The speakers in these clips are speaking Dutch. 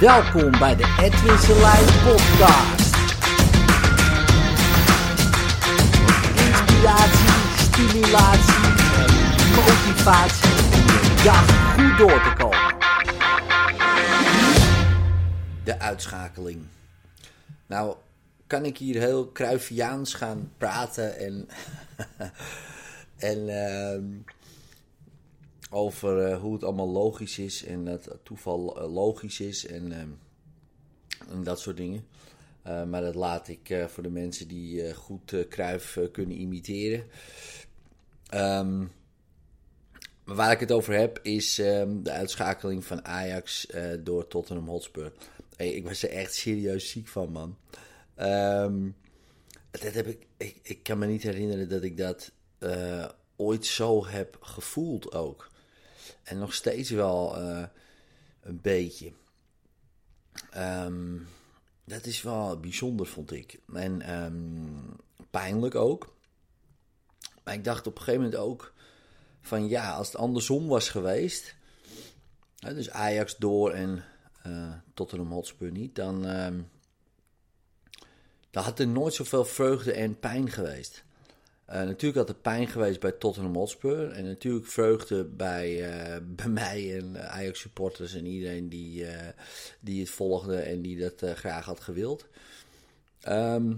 Welkom bij de Edwin Selijn podcast. Inspiratie, stimulatie en motivatie om dag goed door te komen. De uitschakeling. Nou, kan ik hier heel Cruyffiaans gaan praten en, en ehm, over eh, hoe het allemaal logisch is en dat toeval eh, logisch is en, ehm, en dat soort dingen. Eh, maar dat laat ik voor de mensen die goed eh, kunnen imiteren. Ehm, waar ik het over heb is ehm, de uitschakeling van Ajax door Tottenham Hotspur. Hey, ik was er echt serieus ziek van, man. Dat heb ik, ik, ik kan me niet herinneren dat ik dat ooit zo heb gevoeld ook. En nog steeds wel eh, een beetje. Ehm, dat is wel bijzonder, vond ik. En ehm, pijnlijk ook. Maar ik dacht op een gegeven moment ook van ja, als het andersom was geweest, hè, dus Ajax door en eh Tottenham Hotspur niet, dan, ehm, dan had er nooit zoveel vreugde en pijn geweest. Eh, natuurlijk had er pijn geweest bij Tottenham Hotspur. En natuurlijk vreugde bij, eh, bij mij en Ajax supporters en iedereen die, eh, die het volgde en die dat graag had gewild. Ehm,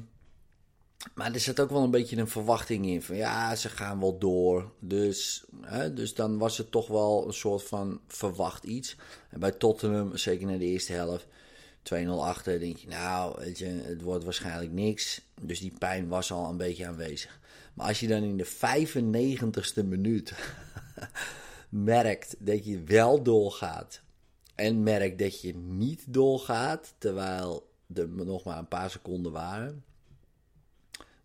maar er zit ook wel een beetje een verwachting in van ja, ze gaan wel door. Dus, hè, dus dan was het toch wel een soort van verwacht iets. En bij Tottenham, zeker na de eerste helft, 2-0 achter, denk je nou, weet je, het wordt waarschijnlijk niks. Dus die pijn was al een beetje aanwezig. Maar als je dan in de 95ste minuut merkt dat je wel doorgaat en merkt dat je niet doorgaat, terwijl er nog maar een paar seconden waren,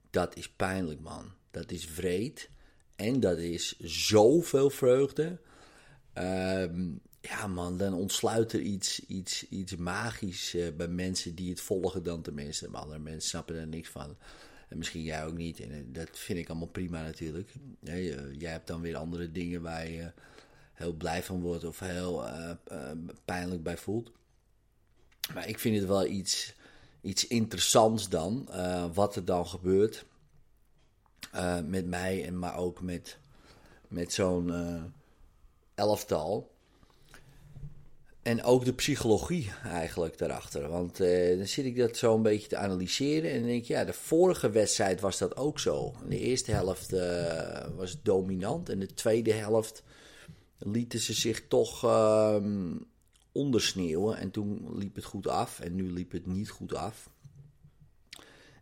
dat is pijnlijk, man. Dat is vreed. En dat is zoveel vreugde. Ehm, ja, man, dan ontsluit er iets, iets, iets magisch eh, bij mensen die het volgen dan tenminste. Maar andere mensen snappen er niks van. En misschien jij ook niet. En eh, dat vind ik allemaal prima natuurlijk. Eh, jij hebt dan weer andere dingen waar je heel blij van wordt of heel pijnlijk bij voelt. Maar ik vind het wel iets, iets interessants dan, wat er dan gebeurt met mij, en maar ook met, met zo'n elftal. En ook de psychologie eigenlijk daarachter. Want eh, dan zit ik dat zo een beetje te analyseren. En dan denk ik, ja, de vorige wedstrijd was dat ook zo. De eerste helft eh, was dominant. En de tweede helft lieten ze zich toch ehm, ondersneeuwen. En toen liep het goed af. En nu liep het niet goed af.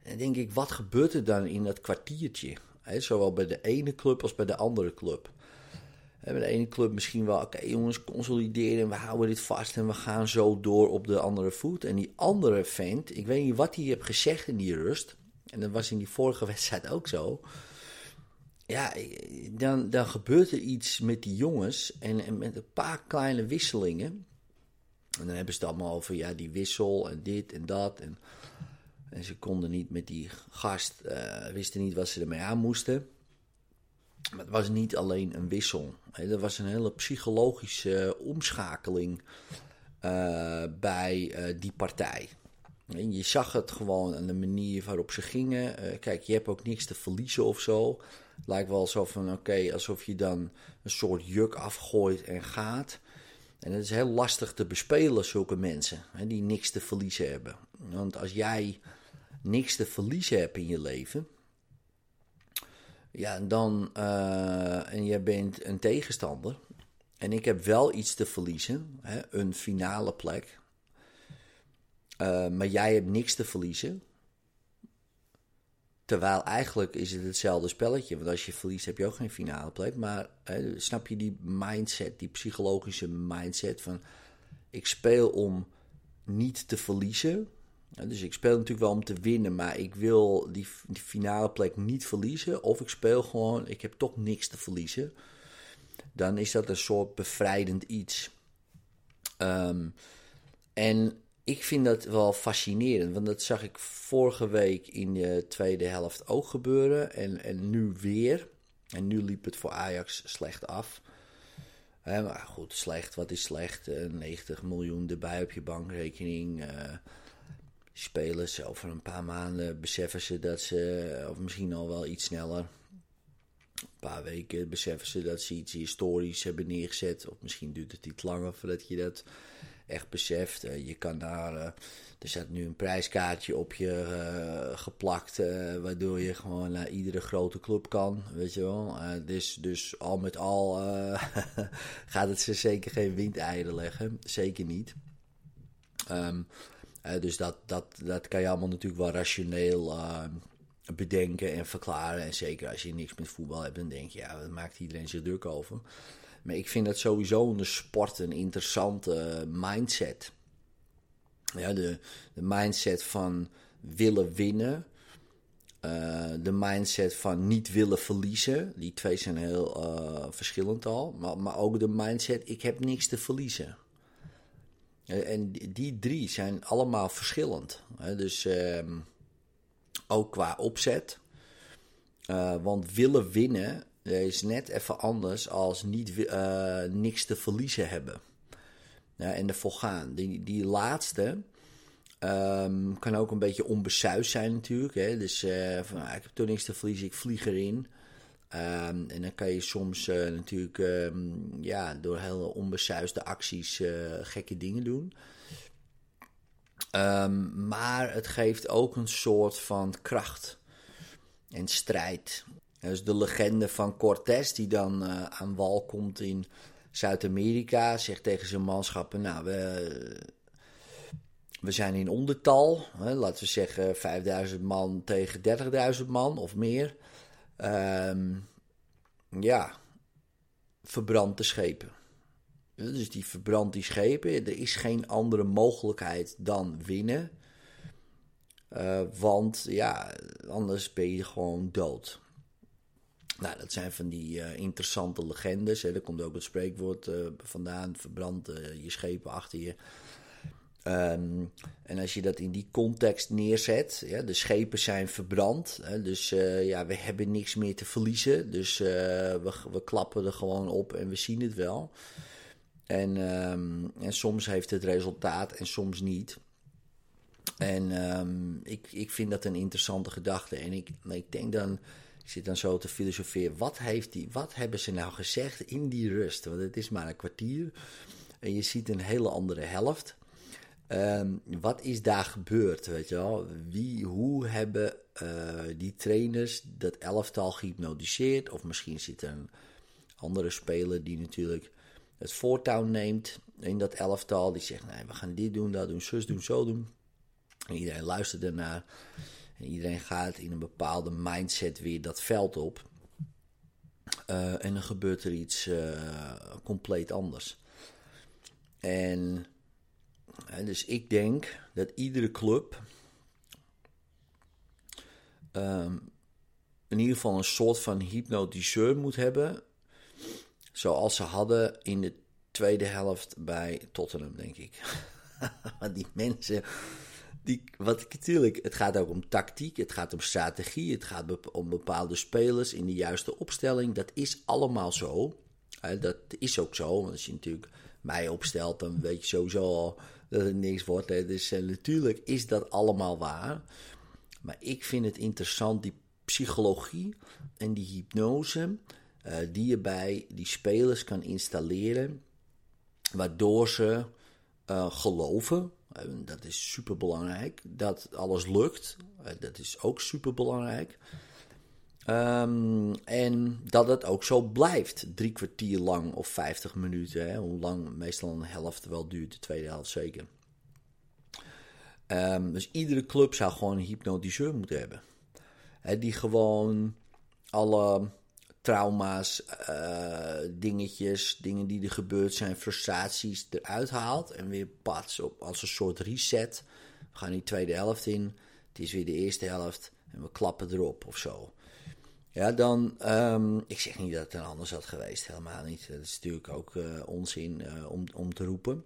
En denk ik, wat gebeurt er dan in dat kwartiertje? Zowel bij de ene club als bij de andere club. Bij de ene club misschien wel, oké jongens, consolideren, we houden dit vast en we gaan zo door op de andere voet. En die andere vent, ik weet niet wat hij heeft gezegd in die rust. En dat was in die vorige wedstrijd ook zo. Ja, dan, dan gebeurt er iets met die jongens en, en met een paar kleine wisselingen. En dan hebben ze het allemaal over, ja, die wissel en dit en dat. En, en ze konden niet met die gast, eh, wisten niet wat ze ermee aan moesten. Maar het was niet alleen een wissel. Hè. Er was een hele psychologische omschakeling eh, bij eh, die partij. En je zag het gewoon aan de manier waarop ze gingen. Eh, kijk, je hebt ook niks te verliezen of zo. Lijkt wel alsof, van, oké, alsof je dan een soort juk afgooit en gaat. En het is heel lastig te bespelen, zulke mensen, hè, die niks te verliezen hebben. Want als jij niks te verliezen hebt in je leven, ja, dan, eh, en jij bent een tegenstander, en ik heb wel iets te verliezen, hè, een finale plek, eh, maar jij hebt niks te verliezen. Terwijl eigenlijk is het hetzelfde spelletje. Want als je verliest heb je ook geen finale plek. Maar hè, snap je die mindset, die psychologische mindset van... Ik speel om niet te verliezen. Dus ik speel natuurlijk wel om te winnen. Maar ik wil die, finale plek niet verliezen. Of ik speel gewoon, ik heb toch niks te verliezen. Dan is dat een soort bevrijdend iets. Ehm, en ik vind dat wel fascinerend, want dat zag ik vorige week in de tweede helft ook gebeuren en, en nu weer. En nu liep het voor Ajax slecht af. maar goed, slecht, wat is slecht? 90 miljoen erbij op je bankrekening. Spelers, over een paar maanden beseffen ze dat ze, of misschien al wel iets sneller, een paar weken beseffen ze dat ze iets historisch hebben neergezet. Of misschien duurt het iets langer voordat je dat echt beseft. Uh, je kan daar, uh, er staat nu een prijskaartje op je uh, geplakt, waardoor je gewoon naar iedere grote club kan, weet je wel. dus, dus al met al gaat het ze zeker geen windeieren leggen, zeker niet. Um, dus dat, dat, dat kan je allemaal natuurlijk wel rationeel bedenken en verklaren. En zeker als je niks met voetbal hebt, dan denk je, ja, dat maakt iedereen zich druk over. Maar ik vind dat sowieso in de sport een interessante mindset. Ja, de, de mindset van willen winnen. Uh, de mindset van niet willen verliezen. Die twee zijn heel uh, verschillend al. Maar, maar ook de mindset, ik heb niks te verliezen. En die drie zijn allemaal verschillend. Dus uh, ook qua opzet. Uh, want willen winnen is net even anders als niet, uh, niks te verliezen hebben. Ja, en ervoor gaan. Die, die laatste um, kan ook een beetje onbesuisd zijn natuurlijk. Hè? Dus nou, ik heb toch niks te verliezen, ik vlieg erin. Um, en dan kan je soms uh, natuurlijk um, ja, door hele onbesuisde acties gekke dingen doen. Um, maar het geeft ook een soort van kracht en strijd. Dus de legende van Cortés, die dan uh, aan wal komt in Zuid-Amerika, zegt tegen zijn manschappen: Nou, we, we zijn in ondertal. Hè, laten we zeggen 5000 man tegen 30.000 man of meer. Um, ja, verbrand de schepen. Dus die verbrandt die schepen. Er is geen andere mogelijkheid dan winnen. Uh, want ja, anders ben je gewoon dood. Nou, dat zijn van die uh, interessante legendes. Hè. Daar komt ook het spreekwoord uh, vandaan: verbrand je schepen achter je. Um, en als je dat in die context neerzet, ja, de schepen zijn verbrand. Hè, dus ja, we hebben niks meer te verliezen. Dus we, we klappen er gewoon op en we zien het wel. En, um, en soms heeft het resultaat en soms niet. En um, ik, ik vind dat een interessante gedachte. En ik, ik denk dan, zit dan zo te filosoferen. Wat, heeft die, wat hebben ze nou gezegd in die rust? Want het is maar een kwartier. En je ziet een hele andere helft. Um, wat is daar gebeurd? Weet je wel? Wie, hoe hebben uh, die trainers dat elftal gehypnotiseerd? Of misschien zit een andere speler die natuurlijk het voortouw neemt in dat elftal. Die zegt, nee, we gaan dit doen, dat doen, zus doen, zo doen. En iedereen luistert ernaar. En iedereen gaat in een bepaalde mindset weer dat veld op. Uh, en dan gebeurt er iets uh, compleet anders. En dus ik denk dat iedere club um, in ieder geval een soort van hypnotiseur moet hebben Zoals ze hadden in de tweede helft bij Tottenham, denk ik. die mensen. Die, wat natuurlijk, het gaat ook om tactiek, het gaat om strategie, het gaat om bepaalde spelers in de juiste opstelling. Dat is allemaal zo. Dat is ook zo, want als je natuurlijk mij opstelt, dan weet je sowieso dat het niks wordt. Dus uh, natuurlijk is dat allemaal waar. Maar ik vind het interessant, die psychologie en die hypnose die je bij die spelers kan installeren, waardoor ze geloven, dat is super belangrijk, dat alles lukt, dat is ook super belangrijk. Um, en dat het ook zo blijft, drie kwartier lang of vijftig minuten, hè, hoe lang meestal een helft wel duurt, de tweede helft zeker. Um, dus iedere club zou gewoon een hypnotiseur moeten hebben. Die gewoon alle trauma's, uh, dingetjes, dingen die er gebeurd zijn, frustraties eruit haalt. En weer pats op als een soort reset. We gaan die tweede helft in. Het is weer de eerste helft. En we klappen erop of zo. Ja, dan. Um, ik zeg niet dat het een anders had geweest. Helemaal niet. Dat is natuurlijk ook uh, onzin uh, om, om te roepen.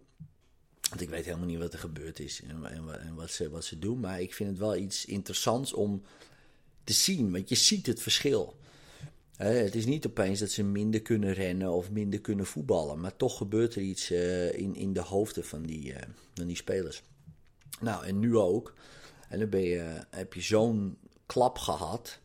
Want ik weet helemaal niet wat er gebeurd is en, en, wat, ze, wat ze doen. Maar ik vind het wel iets interessants om te zien. Want je ziet het verschil het is niet opeens dat ze minder kunnen rennen of minder kunnen voetballen. Maar toch gebeurt er iets uh, in, in de hoofden van die, van die spelers. Nou, en nu ook. En dan ben je, heb je zo'n klap gehad.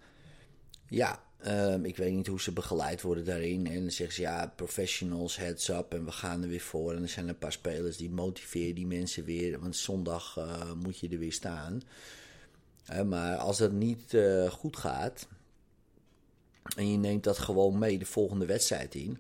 Ja, um, ik weet niet hoe ze begeleid worden daarin. En dan zeggen ze ja, professionals, heads up. En we gaan er weer voor. En er zijn een paar spelers die motiveren die mensen weer. Want zondag uh, moet je er weer staan. maar als dat niet goed gaat en je neemt dat gewoon mee de volgende wedstrijd in,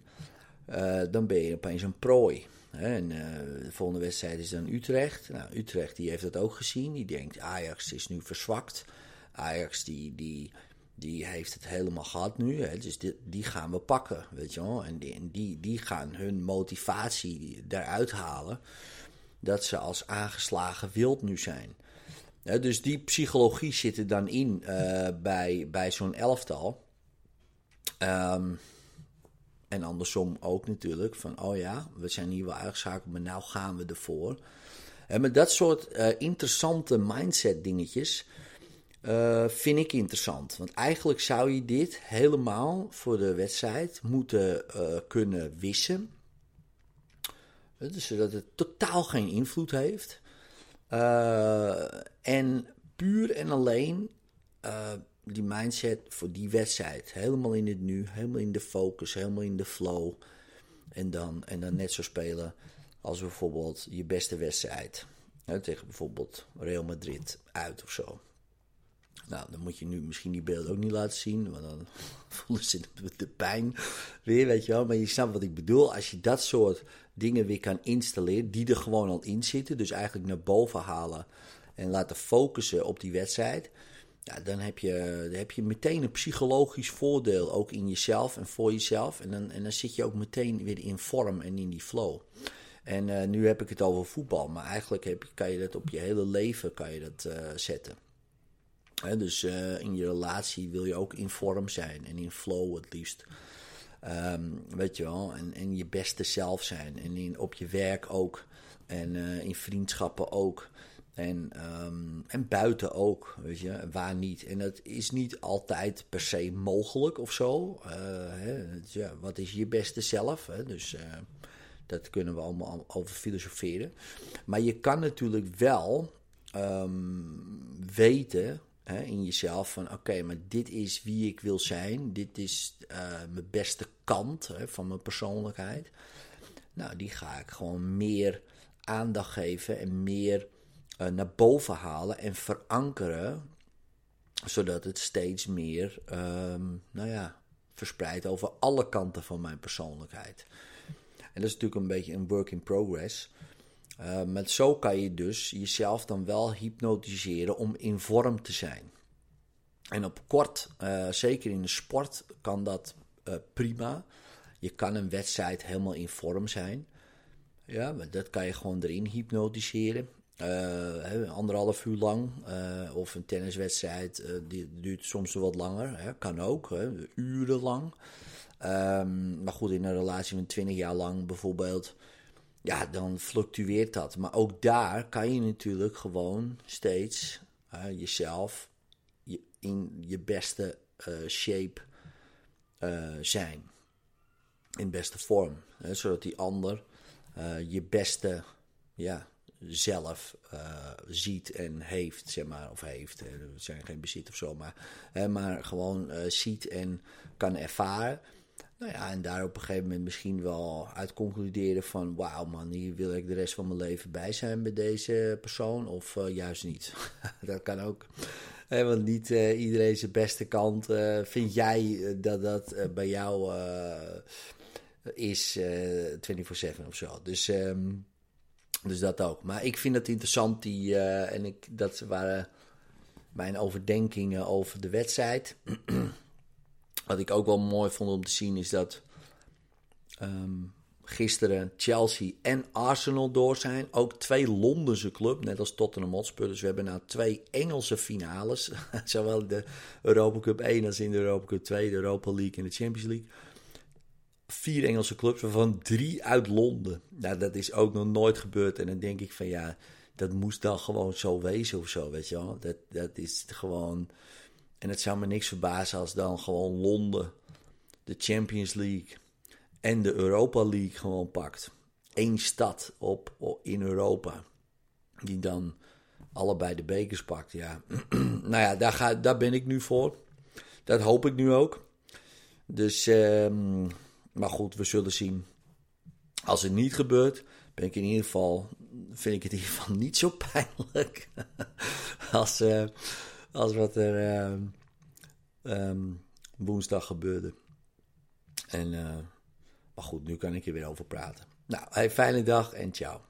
dan ben je opeens een prooi. En de volgende wedstrijd is dan Utrecht. Nou, Utrecht die heeft dat ook gezien. Die denkt Ajax is nu verzwakt. Ajax die, die, die heeft het helemaal gehad nu. Hè. Dus die, die gaan we pakken, weet je wel. En die, die, die gaan hun motivatie daaruit halen. Dat ze als aangeslagen wild nu zijn. dus die psychologie zit er dan in uh, bij, bij zo'n elftal. Um, en andersom ook natuurlijk. Van, oh ja, we zijn hier wel uitgeschakeld, maar nou gaan we ervoor. En met dat soort uh, interessante mindset dingetjes uh, vind ik interessant. Want eigenlijk zou je dit helemaal voor de wedstrijd moeten uh, kunnen wissen. Dus zodat het totaal geen invloed heeft. en puur en alleen die mindset voor die wedstrijd. Helemaal in het nu, helemaal in de focus, helemaal in de flow. En dan, en dan net zo spelen als bijvoorbeeld je beste wedstrijd. Tegen bijvoorbeeld Real Madrid uit of zo. Nou, dan moet je nu misschien die beelden ook niet laten zien, want dan voelen ze de pijn weer, weet je wel. Maar je snapt wat ik bedoel. Als je dat soort dingen weer kan installeren, die er gewoon al in zitten, dus eigenlijk naar boven halen en laten focussen op die wedstrijd ja, dan, heb je, dan heb je meteen een psychologisch voordeel ook in jezelf en voor jezelf. En dan, en dan zit je ook meteen weer in vorm en in die flow. En uh, nu heb ik het over voetbal, maar eigenlijk heb, kan je dat op je hele leven kan je dat, uh, zetten. Dus uh, in je relatie wil je ook in vorm zijn en in flow het liefst. Um, weet je wel, en, en je beste zelf zijn. En in, op je werk ook. En in vriendschappen ook. En, um, en buiten ook, weet je, waar niet. En dat is niet altijd per se mogelijk of zo. Hè, ja, wat is je beste zelf? Hè? Dus uh, dat kunnen we allemaal over filosoferen. Maar je kan natuurlijk wel um, weten hè, in jezelf van... oké, maar dit is wie ik wil zijn. Dit is uh, mijn beste kant hè, van mijn persoonlijkheid. Nou, die ga ik gewoon meer aandacht geven en meer uh, naar boven halen en verankeren, zodat het steeds meer, um, nou ja, verspreidt over alle kanten van mijn persoonlijkheid. En dat is natuurlijk een beetje een work in progress. Uh, met zo kan je dus jezelf dan wel hypnotiseren om in vorm te zijn. En op kort, uh, zeker in de sport, kan dat uh, prima. Je kan een wedstrijd helemaal in vorm zijn. Ja, dat kan je gewoon erin hypnotiseren. Uh, anderhalf uur lang. Of een tenniswedstrijd, die duurt soms wat langer. Hè, kan ook, hè, urenlang. Um, maar goed, in een relatie van 20 jaar lang bijvoorbeeld. Ja, dan fluctueert dat. Maar ook daar kan je natuurlijk gewoon steeds jezelf je, in je beste shape zijn. In beste vorm. Hè, zodat die ander je beste ja, zelf ziet en heeft, zeg maar, of heeft. Er zijn geen bezit of zo, maar, hè, maar gewoon ziet en kan ervaren. Nou ja, en daar op een gegeven moment misschien wel uit concluderen van... wauw man, hier wil ik de rest van mijn leven bij zijn met deze persoon of uh, juist niet. dat kan ook. Want niet iedereen zijn beste kant. vind jij dat dat bij jou is 24-7 of zo? Dus... Um, dus dat ook. Maar ik vind het interessant. Die, uh, en ik, dat waren mijn overdenkingen over de wedstrijd. Wat ik ook wel mooi vond om te zien is dat um, gisteren Chelsea en Arsenal door zijn. Ook twee Londense club, net als Tottenham Hotspur. Dus we hebben nou twee Engelse finales. Zowel de Europa Cup 1 als in de Europa Cup 2, de Europa League en de Champions League vier Engelse clubs, waarvan drie uit Londen. Nou, dat is ook nog nooit gebeurd. En dan denk ik van ja, dat moest dan gewoon zo wezen of zo, weet je wel. Dat, dat is gewoon... En het zou me niks verbazen als dan gewoon Londen de Champions League en de Europa League gewoon pakt. Eén stad op, in Europa. Die dan allebei de bekers pakt. Ja, nou ja, daar, ga, daar ben ik nu voor. Dat hoop ik nu ook. Dus, ehm, maar goed, we zullen zien. Als het niet gebeurt, ben ik in ieder geval, vind ik het in ieder geval niet zo pijnlijk als, uh, als wat er uh, woensdag gebeurde. En, uh, maar goed, nu kan ik er weer over praten. Nou, fijne dag en ciao.